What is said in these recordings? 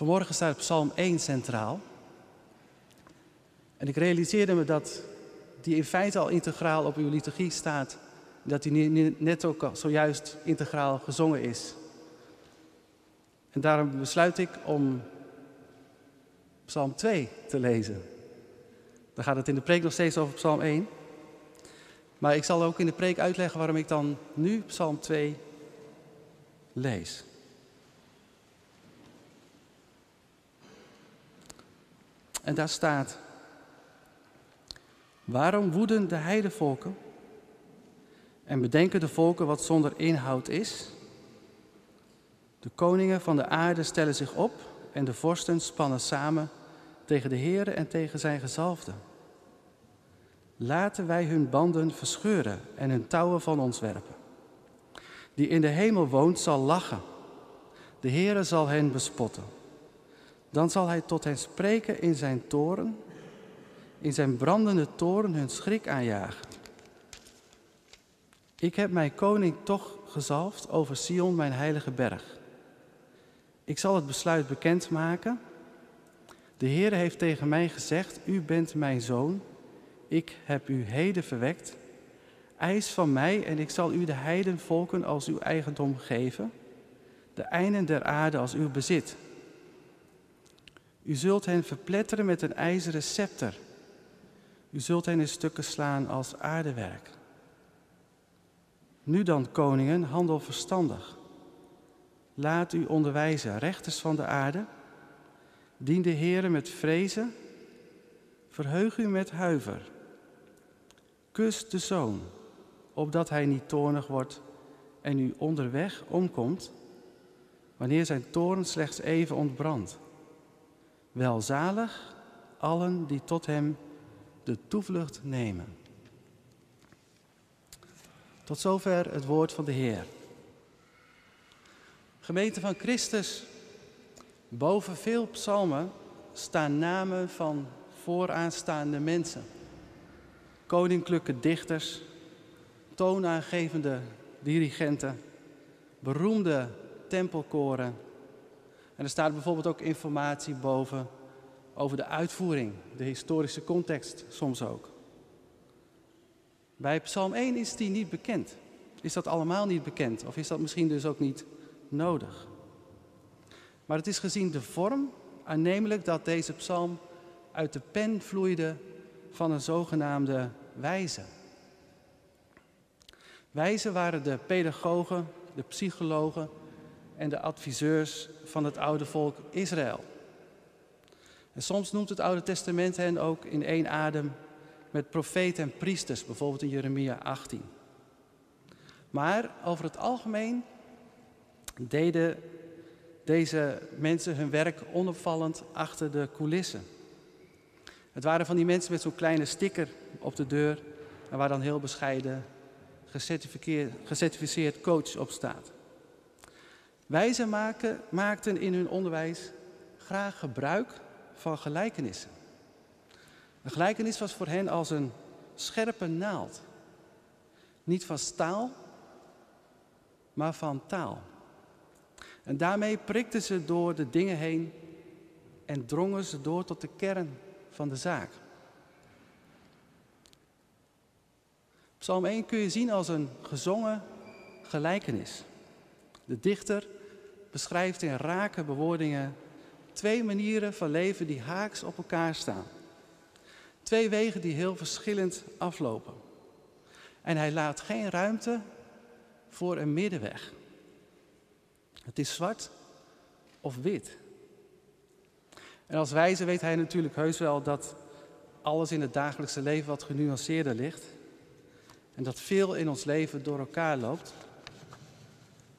Vanmorgen staat Psalm 1 centraal. En ik realiseerde me dat die in feite al integraal op uw liturgie staat. Dat die net ook zojuist integraal gezongen is. En daarom besluit ik om Psalm 2 te lezen. Dan gaat het in de preek nog steeds over Psalm 1. Maar ik zal ook in de preek uitleggen waarom ik dan nu Psalm 2 lees. En daar staat: Waarom woeden de heidevolken en bedenken de volken wat zonder inhoud is? De koningen van de aarde stellen zich op en de vorsten spannen samen tegen de Heere en tegen zijn gezalfde. Laten wij hun banden verscheuren en hun touwen van ons werpen. Die in de hemel woont zal lachen. De Heere zal hen bespotten. Dan zal hij tot hen spreken in zijn toren, in zijn brandende toren hun schrik aanjagen. Ik heb mijn koning toch gezalfd over Sion, mijn heilige berg. Ik zal het besluit bekendmaken. De Heer heeft tegen mij gezegd, u bent mijn zoon, ik heb u heden verwekt. Eis van mij en ik zal u de heidenvolken als uw eigendom geven, de einden der aarde als uw bezit. U zult hen verpletteren met een ijzeren scepter. U zult hen in stukken slaan als aardewerk. Nu dan, koningen, handel verstandig. Laat u onderwijzen, rechters van de aarde. Dien de Heere met vrezen. Verheug u met huiver. Kus de zoon, opdat hij niet toornig wordt en u onderweg omkomt, wanneer zijn toorn slechts even ontbrandt. Welzalig allen die tot hem de toevlucht nemen. Tot zover het woord van de Heer. Gemeente van Christus, boven veel psalmen staan namen van vooraanstaande mensen. Koninklijke dichters, toonaangevende dirigenten, beroemde tempelkoren en er staat bijvoorbeeld ook informatie boven over de uitvoering, de historische context soms ook. Bij Psalm 1 is die niet bekend. Is dat allemaal niet bekend? Of is dat misschien dus ook niet nodig? Maar het is gezien de vorm aannemelijk dat deze psalm uit de pen vloeide van een zogenaamde wijze. Wijzen waren de pedagogen, de psychologen en de adviseurs van het oude volk Israël. En soms noemt het Oude Testament hen ook in één adem met profeten en priesters, bijvoorbeeld in Jeremia 18. Maar over het algemeen deden deze mensen hun werk onopvallend achter de coulissen. Het waren van die mensen met zo'n kleine sticker op de deur en waar dan heel bescheiden gecertificeerd coach op staat. Wijzen maken, maakten in hun onderwijs graag gebruik van gelijkenissen. Een gelijkenis was voor hen als een scherpe naald. Niet van staal, maar van taal. En daarmee prikten ze door de dingen heen en drongen ze door tot de kern van de zaak. Psalm 1 kun je zien als een gezongen gelijkenis. De dichter beschrijft in rake bewoordingen twee manieren van leven die haaks op elkaar staan. Twee wegen die heel verschillend aflopen. En hij laat geen ruimte voor een middenweg. Het is zwart of wit. En als wijze weet hij natuurlijk heus wel dat alles in het dagelijkse leven wat genuanceerder ligt. En dat veel in ons leven door elkaar loopt.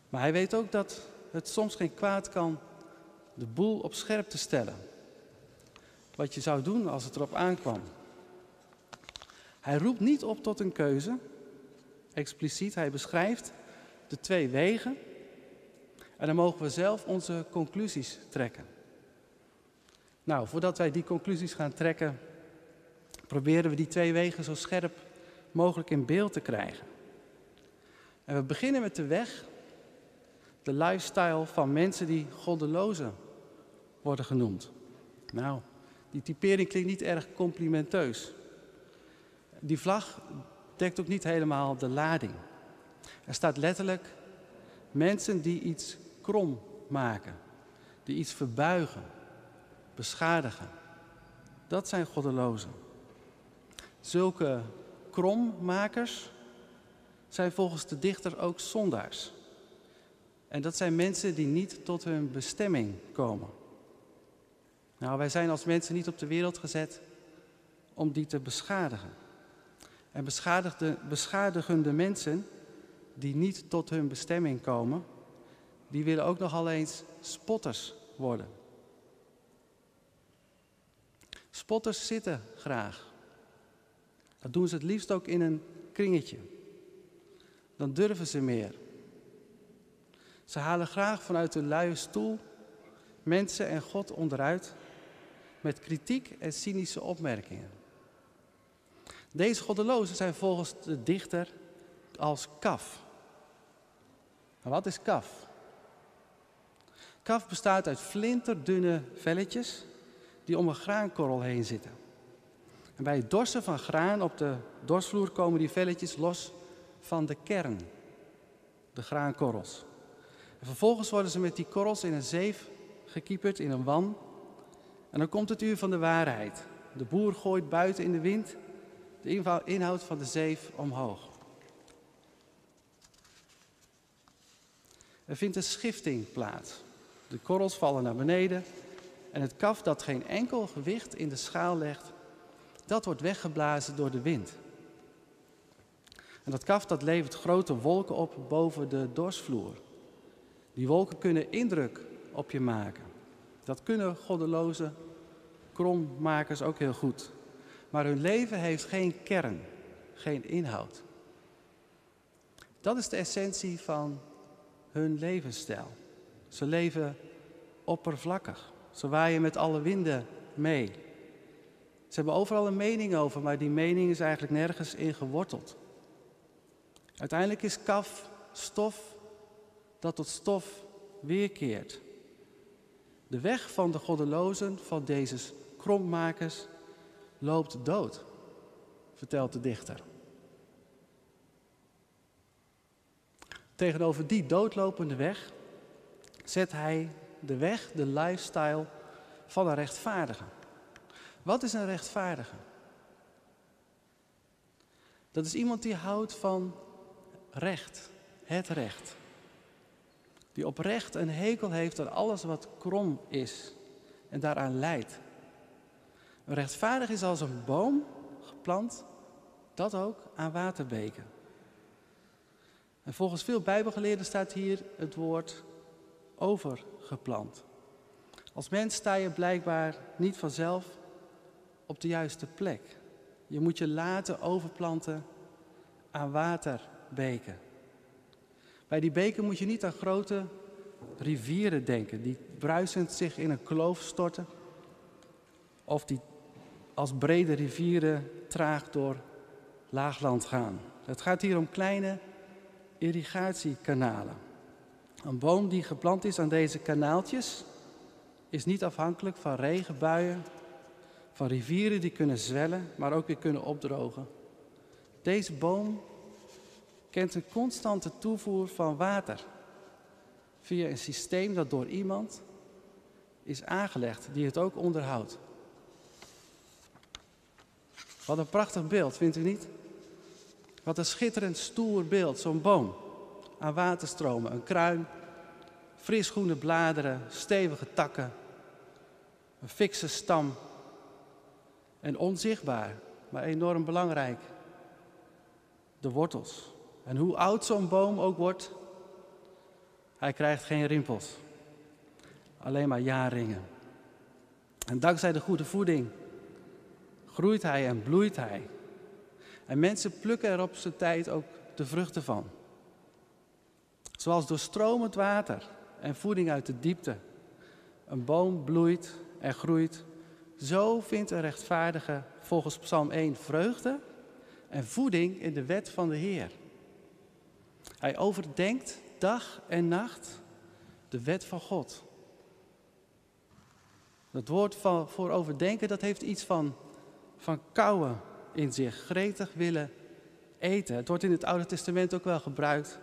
Maar hij weet ook dat het soms geen kwaad kan de boel op scherp te stellen. Wat je zou doen als het erop aankwam. Hij roept niet op tot een keuze, expliciet. Hij beschrijft de twee wegen. En dan mogen we zelf onze conclusies trekken. Nou, voordat wij die conclusies gaan trekken, proberen we die twee wegen zo scherp mogelijk in beeld te krijgen. En we beginnen met de weg de lifestyle van mensen die goddeloze worden genoemd. Nou, die typering klinkt niet erg complimenteus. Die vlag dekt ook niet helemaal de lading. Er staat letterlijk mensen die iets krom maken, die iets verbuigen, beschadigen. Dat zijn goddelozen. Zulke krommakers zijn volgens de dichter ook zondaars. En dat zijn mensen die niet tot hun bestemming komen. Nou, wij zijn als mensen niet op de wereld gezet om die te beschadigen. En beschadigende mensen die niet tot hun bestemming komen, die willen ook nogal eens spotters worden. Spotters zitten graag. Dat doen ze het liefst ook in een kringetje. Dan durven ze meer. Ze halen graag vanuit hun luie stoel mensen en God onderuit met kritiek en cynische opmerkingen. Deze goddelozen zijn volgens de dichter als kaf. Maar wat is kaf? Kaf bestaat uit flinterdunne velletjes die om een graankorrel heen zitten. En bij het dorsen van graan op de dorsvloer komen die velletjes los van de kern, de graankorrels. En vervolgens worden ze met die korrels in een zeef gekieperd, in een wan. En dan komt het uur van de waarheid. De boer gooit buiten in de wind de inhoud van de zeef omhoog. Er vindt een schifting plaats. De korrels vallen naar beneden en het kaf dat geen enkel gewicht in de schaal legt, dat wordt weggeblazen door de wind. En dat kaf dat levert grote wolken op boven de dorsvloer. Die wolken kunnen indruk op je maken. Dat kunnen goddeloze krommakers ook heel goed. Maar hun leven heeft geen kern, geen inhoud. Dat is de essentie van hun levensstijl. Ze leven oppervlakkig. Ze waaien met alle winden mee. Ze hebben overal een mening over, maar die mening is eigenlijk nergens in geworteld. Uiteindelijk is kaf stof dat tot stof weerkeert. De weg van de goddelozen, van deze krommakers, loopt dood, vertelt de dichter. Tegenover die doodlopende weg zet hij de weg, de lifestyle van een rechtvaardige. Wat is een rechtvaardige? Dat is iemand die houdt van recht, het recht. Die oprecht een hekel heeft aan alles wat krom is en daaraan leidt. Een rechtvaardig is als een boom geplant, dat ook aan waterbeken. En volgens veel Bijbelgeleerden staat hier het woord overgeplant. Als mens sta je blijkbaar niet vanzelf op de juiste plek. Je moet je laten overplanten aan waterbeken. Bij die beken moet je niet aan grote rivieren denken, die bruisend zich in een kloof storten. Of die als brede rivieren traag door laagland gaan. Het gaat hier om kleine irrigatiekanalen. Een boom die geplant is aan deze kanaaltjes is niet afhankelijk van regenbuien, van rivieren die kunnen zwellen, maar ook weer kunnen opdrogen. Deze boom kent een constante toevoer van water via een systeem dat door iemand is aangelegd die het ook onderhoudt. Wat een prachtig beeld, vindt u niet? Wat een schitterend stoer beeld, zo'n boom aan waterstromen, een kruin, frisgroene bladeren, stevige takken, een fikse stam en onzichtbaar, maar enorm belangrijk, de wortels. En hoe oud zo'n boom ook wordt, hij krijgt geen rimpels, alleen maar jaarringen. En dankzij de goede voeding groeit hij en bloeit hij. En mensen plukken er op zijn tijd ook de vruchten van. Zoals doorstromend water en voeding uit de diepte. Een boom bloeit en groeit. Zo vindt een rechtvaardige volgens Psalm 1 vreugde en voeding in de wet van de Heer. Hij overdenkt dag en nacht de wet van God. Dat woord van, voor overdenken, dat heeft iets van, van kauwen in zich. Gretig willen eten. Het wordt in het Oude Testament ook wel gebruikt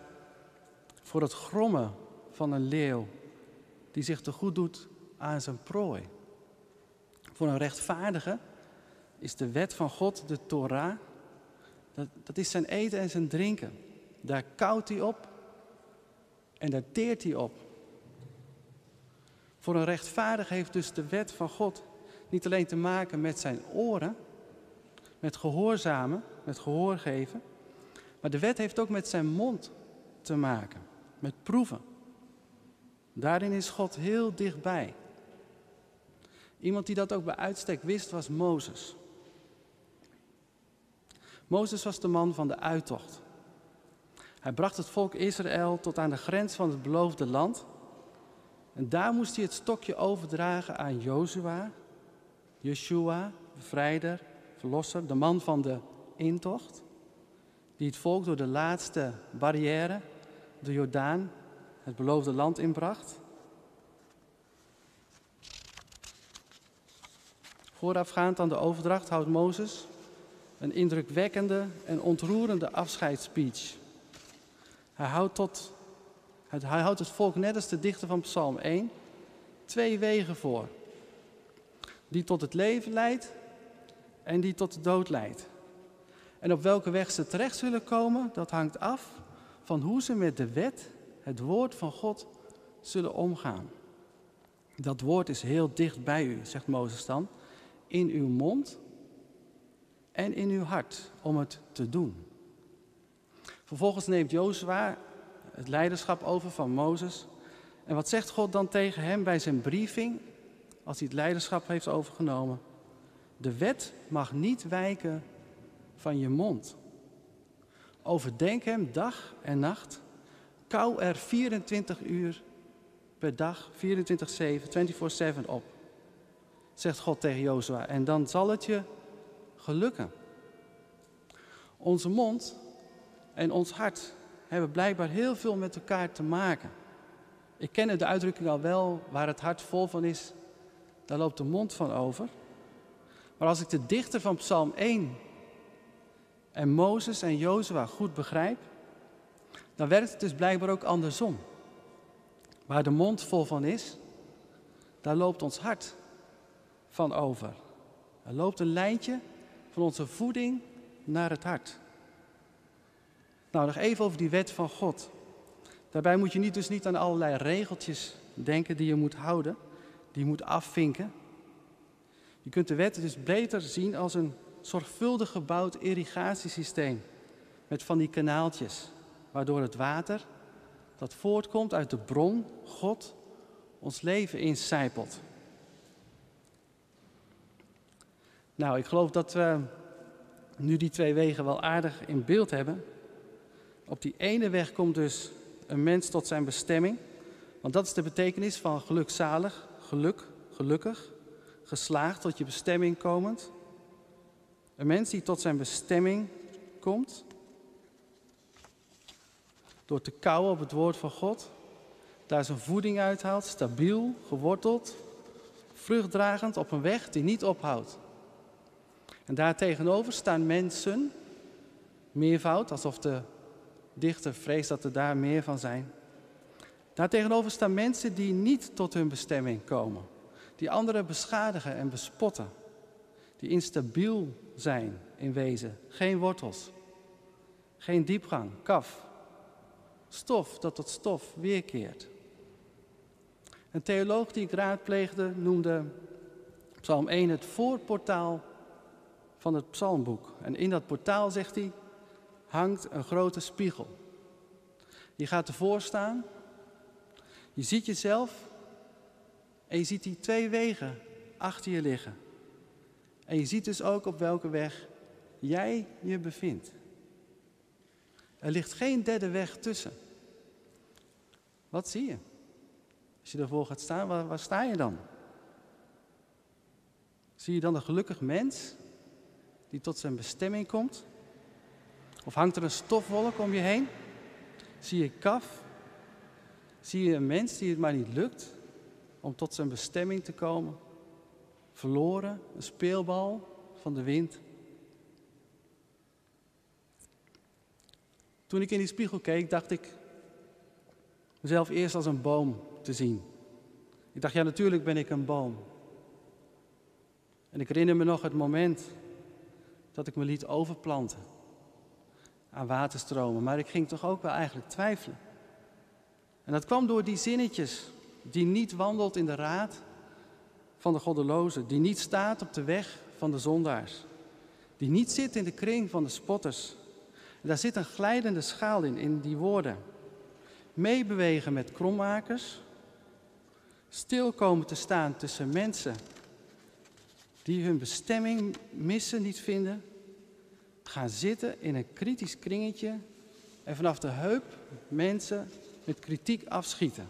voor het grommen van een leeuw die zich te goed doet aan zijn prooi. Voor een rechtvaardige is de wet van God, de Torah, dat, dat is zijn eten en zijn drinken. Daar koudt hij op en daar teert hij op. Voor een rechtvaardige heeft dus de wet van God niet alleen te maken met zijn oren, met gehoorzamen, met gehoor geven, maar de wet heeft ook met zijn mond te maken, met proeven. Daarin is God heel dichtbij. Iemand die dat ook bij uitstek wist was Mozes. Mozes was de man van de uittocht. Hij bracht het volk Israël tot aan de grens van het beloofde land. En daar moest hij het stokje overdragen aan Jozua, Yeshua, bevrijder, verlosser, de man van de intocht. Die het volk door de laatste barrière, de Jordaan, het beloofde land inbracht. Voorafgaand aan de overdracht houdt Mozes een indrukwekkende en ontroerende afscheidsspeech. Hij houdt, tot, hij houdt het volk net als de dichter van Psalm 1 twee wegen voor. Die tot het leven leidt en die tot de dood leidt. En op welke weg ze terecht zullen komen, dat hangt af van hoe ze met de wet, het woord van God, zullen omgaan. Dat woord is heel dicht bij u, zegt Mozes dan, in uw mond en in uw hart om het te doen. Vervolgens neemt Jozua het leiderschap over van Mozes. En wat zegt God dan tegen hem bij zijn briefing, als hij het leiderschap heeft overgenomen? De wet mag niet wijken van je mond. Overdenk hem dag en nacht. Kou er 24 uur per dag, 24-7, 24-7 op. Zegt God tegen Jozua. En dan zal het je gelukken. Onze mond en ons hart hebben blijkbaar heel veel met elkaar te maken. Ik ken de uitdrukking al wel, waar het hart vol van is, daar loopt de mond van over. Maar als ik de dichter van Psalm 1 en Mozes en Jozua goed begrijp, dan werkt het dus blijkbaar ook andersom. Waar de mond vol van is, daar loopt ons hart van over. Er loopt een lijntje van onze voeding naar het hart. Nou, nog even over die wet van God. Daarbij moet je niet, dus niet aan allerlei regeltjes denken die je moet houden, die je moet afvinken. Je kunt de wet dus beter zien als een zorgvuldig gebouwd irrigatiesysteem met van die kanaaltjes, waardoor het water dat voortkomt uit de bron, God, ons leven incijpelt. Nou, ik geloof dat we nu die twee wegen wel aardig in beeld hebben. Op die ene weg komt dus een mens tot zijn bestemming. Want dat is de betekenis van gelukzalig, geluk, gelukkig, geslaagd tot je bestemming komend. Een mens die tot zijn bestemming komt. Door te kauwen op het woord van God. Daar zijn voeding uithaalt, stabiel, geworteld, vruchtdragend op een weg die niet ophoudt. En daartegenover staan mensen, meervoud, alsof de dichter vreest dat er daar meer van zijn. Daartegenover staan mensen die niet tot hun bestemming komen, die anderen beschadigen en bespotten, die instabiel zijn in wezen, geen wortels, geen diepgang, kaf, stof dat tot stof weerkeert. Een theoloog die ik raadpleegde noemde Psalm 1 het voorportaal van het psalmboek. En in dat portaal, zegt hij, hangt een grote spiegel. Je gaat ervoor staan, je ziet jezelf en je ziet die twee wegen achter je liggen. En je ziet dus ook op welke weg jij je bevindt. Er ligt geen derde weg tussen. Wat zie je? Als je ervoor gaat staan, waar, waar sta je dan? Zie je dan een gelukkig mens die tot zijn bestemming komt? Of hangt er een stofwolk om je heen? Zie je kaf? Zie je een mens die het maar niet lukt om tot zijn bestemming te komen? verloren, een speelbal van de wind. Toen ik in die spiegel keek, dacht ik mezelf eerst als een boom te zien. Ik dacht, ja, natuurlijk ben ik een boom. En ik herinner me nog het moment dat ik me liet overplanten aan waterstromen. Maar ik ging toch ook wel eigenlijk twijfelen. En dat kwam door die zinnetjes. Die niet wandelt in de raad van de goddelozen. Die niet staat op de weg van de zondaars. Die niet zit in de kring van de spotters. Daar zit een glijdende schaal in, in die woorden. Meebewegen met krommakers. Stil komen te staan tussen mensen die hun bestemming missen, niet vinden. Gaan zitten in een kritisch kringetje en vanaf de heup mensen met kritiek afschieten.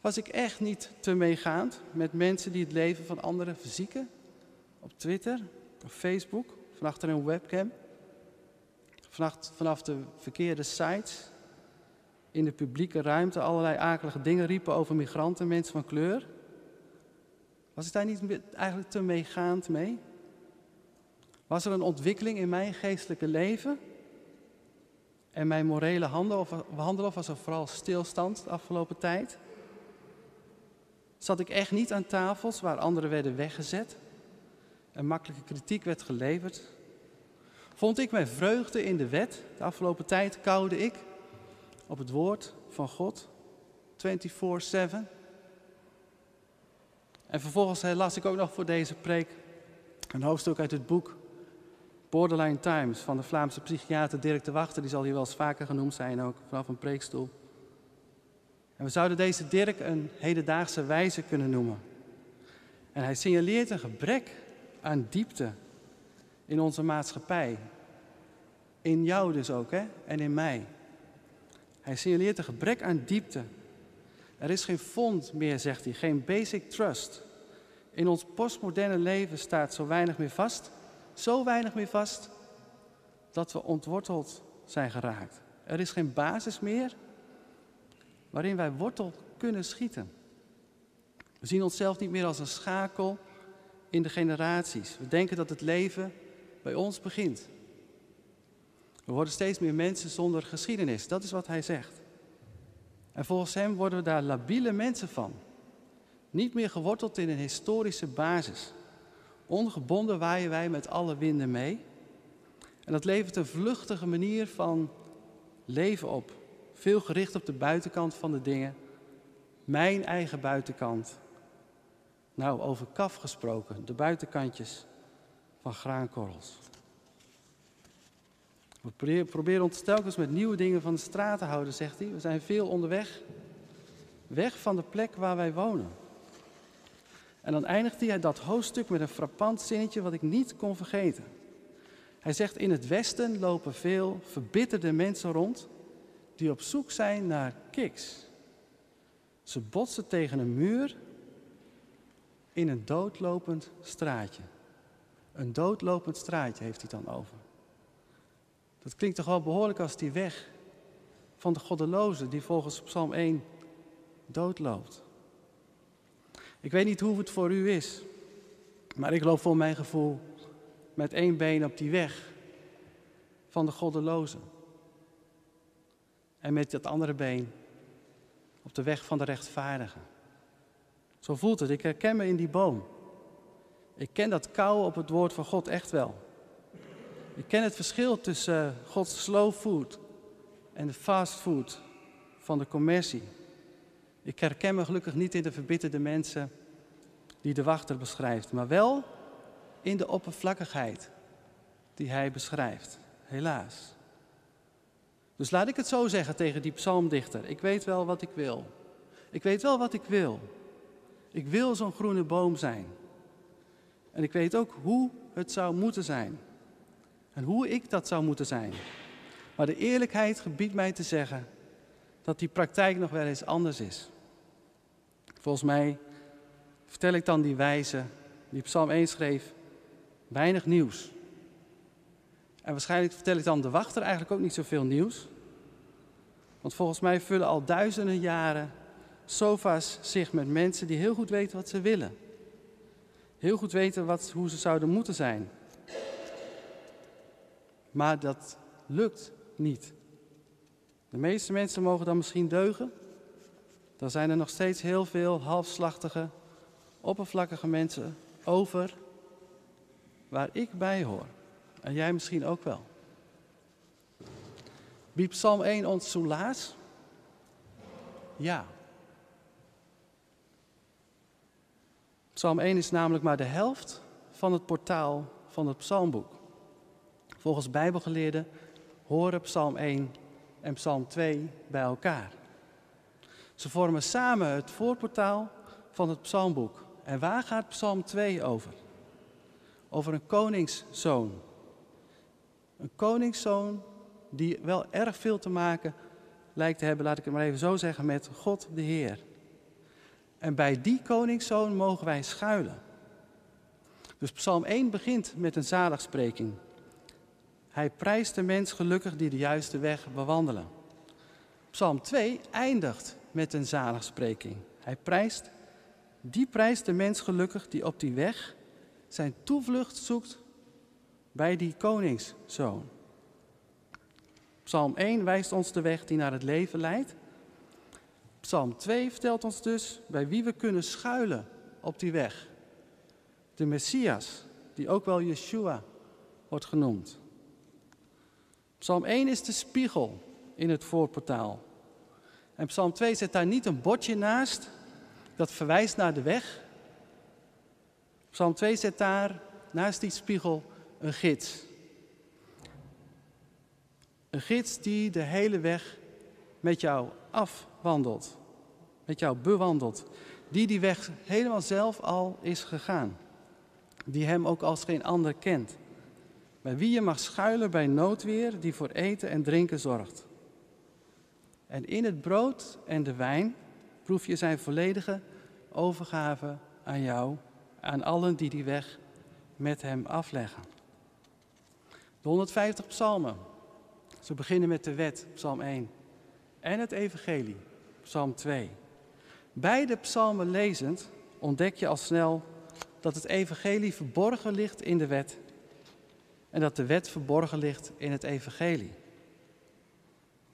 Was ik echt niet te meegaand met mensen die het leven van anderen verzieken? Op Twitter, op Facebook, van achter een webcam, vanaf, vanaf de verkeerde sites, in de publieke ruimte allerlei akelige dingen riepen over migranten, mensen van kleur. Was ik daar niet eigenlijk te meegaand mee? Was er een ontwikkeling in mijn geestelijke leven en mijn morele handelen of, of was er vooral stilstand de afgelopen tijd? Zat ik echt niet aan tafels waar anderen werden weggezet en makkelijke kritiek werd geleverd? Vond ik mijn vreugde in de wet? De afgelopen tijd koude ik op het woord van God 24/7. En vervolgens las ik ook nog voor deze preek een hoofdstuk uit het boek Borderline Times van de Vlaamse psychiater Dirk de Wachter. Die zal hier wel eens vaker genoemd zijn, ook vanaf een preekstoel. En we zouden deze Dirk een hedendaagse wijze kunnen noemen. En hij signaleert een gebrek aan diepte in onze maatschappij. In jou dus ook, hè? En in mij. Hij signaleert een gebrek aan diepte. Er is geen fond meer, zegt hij, geen basic trust. In ons postmoderne leven staat zo weinig meer vast, zo weinig meer vast, dat we ontworteld zijn geraakt. Er is geen basis meer waarin wij wortel kunnen schieten. We zien onszelf niet meer als een schakel in de generaties. We denken dat het leven bij ons begint. We worden steeds meer mensen zonder geschiedenis. Dat is wat hij zegt. En volgens hem worden we daar labiele mensen van. Niet meer geworteld in een historische basis. Ongebonden waaien wij met alle winden mee. En dat levert een vluchtige manier van leven op. Veel gericht op de buitenkant van de dingen. Mijn eigen buitenkant. Nou, over kaf gesproken, de buitenkantjes van graankorrels. We proberen ons telkens met nieuwe dingen van de straat te houden, zegt hij. We zijn veel onderweg. Weg van de plek waar wij wonen. En dan eindigt hij dat hoofdstuk met een frappant zinnetje wat ik niet kon vergeten. Hij zegt, in het Westen lopen veel verbitterde mensen rond die op zoek zijn naar kiks. Ze botsen tegen een muur in een doodlopend straatje. Een doodlopend straatje heeft hij dan over. Dat klinkt toch wel behoorlijk als die weg van de goddeloze die volgens Psalm 1 doodloopt. Ik weet niet hoe het voor u is, maar ik loop voor mijn gevoel met één been op die weg van de goddeloze. En met dat andere been op de weg van de rechtvaardige. Zo voelt het. Ik herken me in die boom. Ik ken dat kou op het woord van God echt wel. Ik ken het verschil tussen eh, Gods slow food en de fast food van de commercie. Ik herken me gelukkig niet in de verbitterde mensen die de wachter beschrijft, maar wel in de oppervlakkigheid die hij beschrijft. Helaas. Dus laat ik het zo zeggen tegen die psalmdichter. Ik weet wel wat ik wil. Ik weet wel wat ik wil. Ik wil zo'n groene boom zijn. En ik weet ook hoe het zou moeten zijn. En hoe ik dat zou moeten zijn. Maar de eerlijkheid gebiedt mij te zeggen dat die praktijk nog wel eens anders is. Volgens mij vertel ik dan die wijze die Psalm 1 schreef, weinig nieuws. En waarschijnlijk vertel ik dan de wachter eigenlijk ook niet zoveel nieuws. Want volgens mij vullen al duizenden jaren sofa's zich met mensen die heel goed weten wat ze willen. Heel goed weten wat, hoe ze zouden moeten zijn. Maar dat lukt niet. De meeste mensen mogen dan misschien deugen. Dan zijn er nog steeds heel veel halfslachtige, oppervlakkige mensen over waar ik bij hoor. En jij misschien ook wel. Biedt Psalm 1 ons soelaas? Ja. Psalm 1 is namelijk maar de helft van het portaal van het psalmboek. Volgens Bijbelgeleerden horen Psalm 1 en Psalm 2 bij elkaar. Ze vormen samen het voorportaal van het psalmboek. En waar gaat Psalm 2 over? Over een koningszoon. Een koningszoon die wel erg veel te maken lijkt te hebben, laat ik het maar even zo zeggen, met God de Heer. En bij die koningszoon mogen wij schuilen. Dus Psalm 1 begint met een zaligspreking. Hij prijst de mens gelukkig die de juiste weg bewandelen. Psalm 2 eindigt met een zaligspreking. Hij prijst, die prijst de mens gelukkig die op die weg zijn toevlucht zoekt bij die koningszoon. Psalm 1 wijst ons de weg die naar het leven leidt. Psalm 2 vertelt ons dus bij wie we kunnen schuilen op die weg. De Messias, die ook wel Yeshua wordt genoemd. Psalm 1 is de spiegel in het voorportaal. En Psalm 2 zet daar niet een bordje naast dat verwijst naar de weg. Psalm 2 zet daar naast die spiegel een gids. Een gids die de hele weg met jou afwandelt, met jou bewandelt. Die die weg helemaal zelf al is gegaan. Die hem ook als geen ander kent. Bij wie je mag schuilen bij noodweer die voor eten en drinken zorgt. En in het brood en de wijn proef je zijn volledige overgave aan jou, aan allen die die weg met hem afleggen. De 150 psalmen. Ze beginnen met de wet, psalm 1. En het evangelie, psalm 2. Beide psalmen lezend ontdek je al snel dat het evangelie verborgen ligt in de wet en dat de wet verborgen ligt in het evangelie.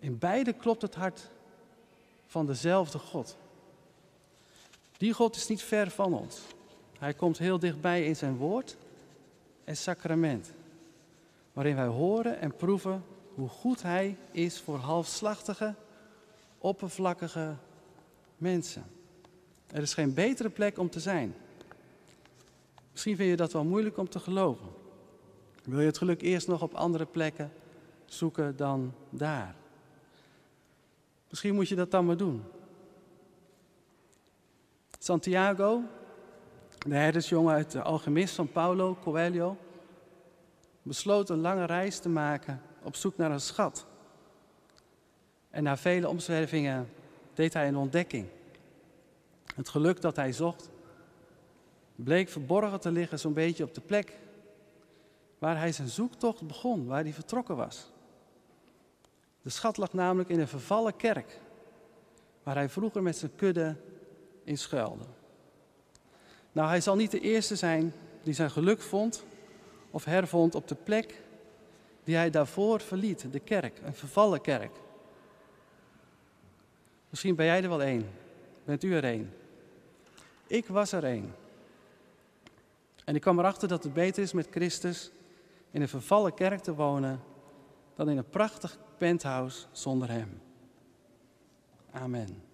In beide klopt het hart van dezelfde God. Die God is niet ver van ons. Hij komt heel dichtbij in zijn woord en sacrament, waarin wij horen en proeven hoe goed Hij is voor halfslachtige, oppervlakkige mensen. Er is geen betere plek om te zijn. Misschien vind je dat wel moeilijk om te geloven. Wil je het geluk eerst nog op andere plekken zoeken dan daar? Misschien moet je dat dan maar doen. Santiago, de herdersjongen uit de alchemist van Paulo Coelho, besloot een lange reis te maken op zoek naar een schat. En na vele omzwervingen deed hij een ontdekking. Het geluk dat hij zocht bleek verborgen te liggen zo'n beetje op de plek waar hij zijn zoektocht begon, waar hij vertrokken was. De schat lag namelijk in een vervallen kerk, waar hij vroeger met zijn kudde in schuilde. Nou, hij zal niet de eerste zijn die zijn geluk vond of hervond op de plek die hij daarvoor verliet, de kerk, een vervallen kerk. Misschien ben jij er wel één. Bent u er één? Ik was er één. En ik kwam erachter dat het beter is met Christus in een vervallen kerk te wonen dan in een prachtig penthouse zonder Hem. Amen.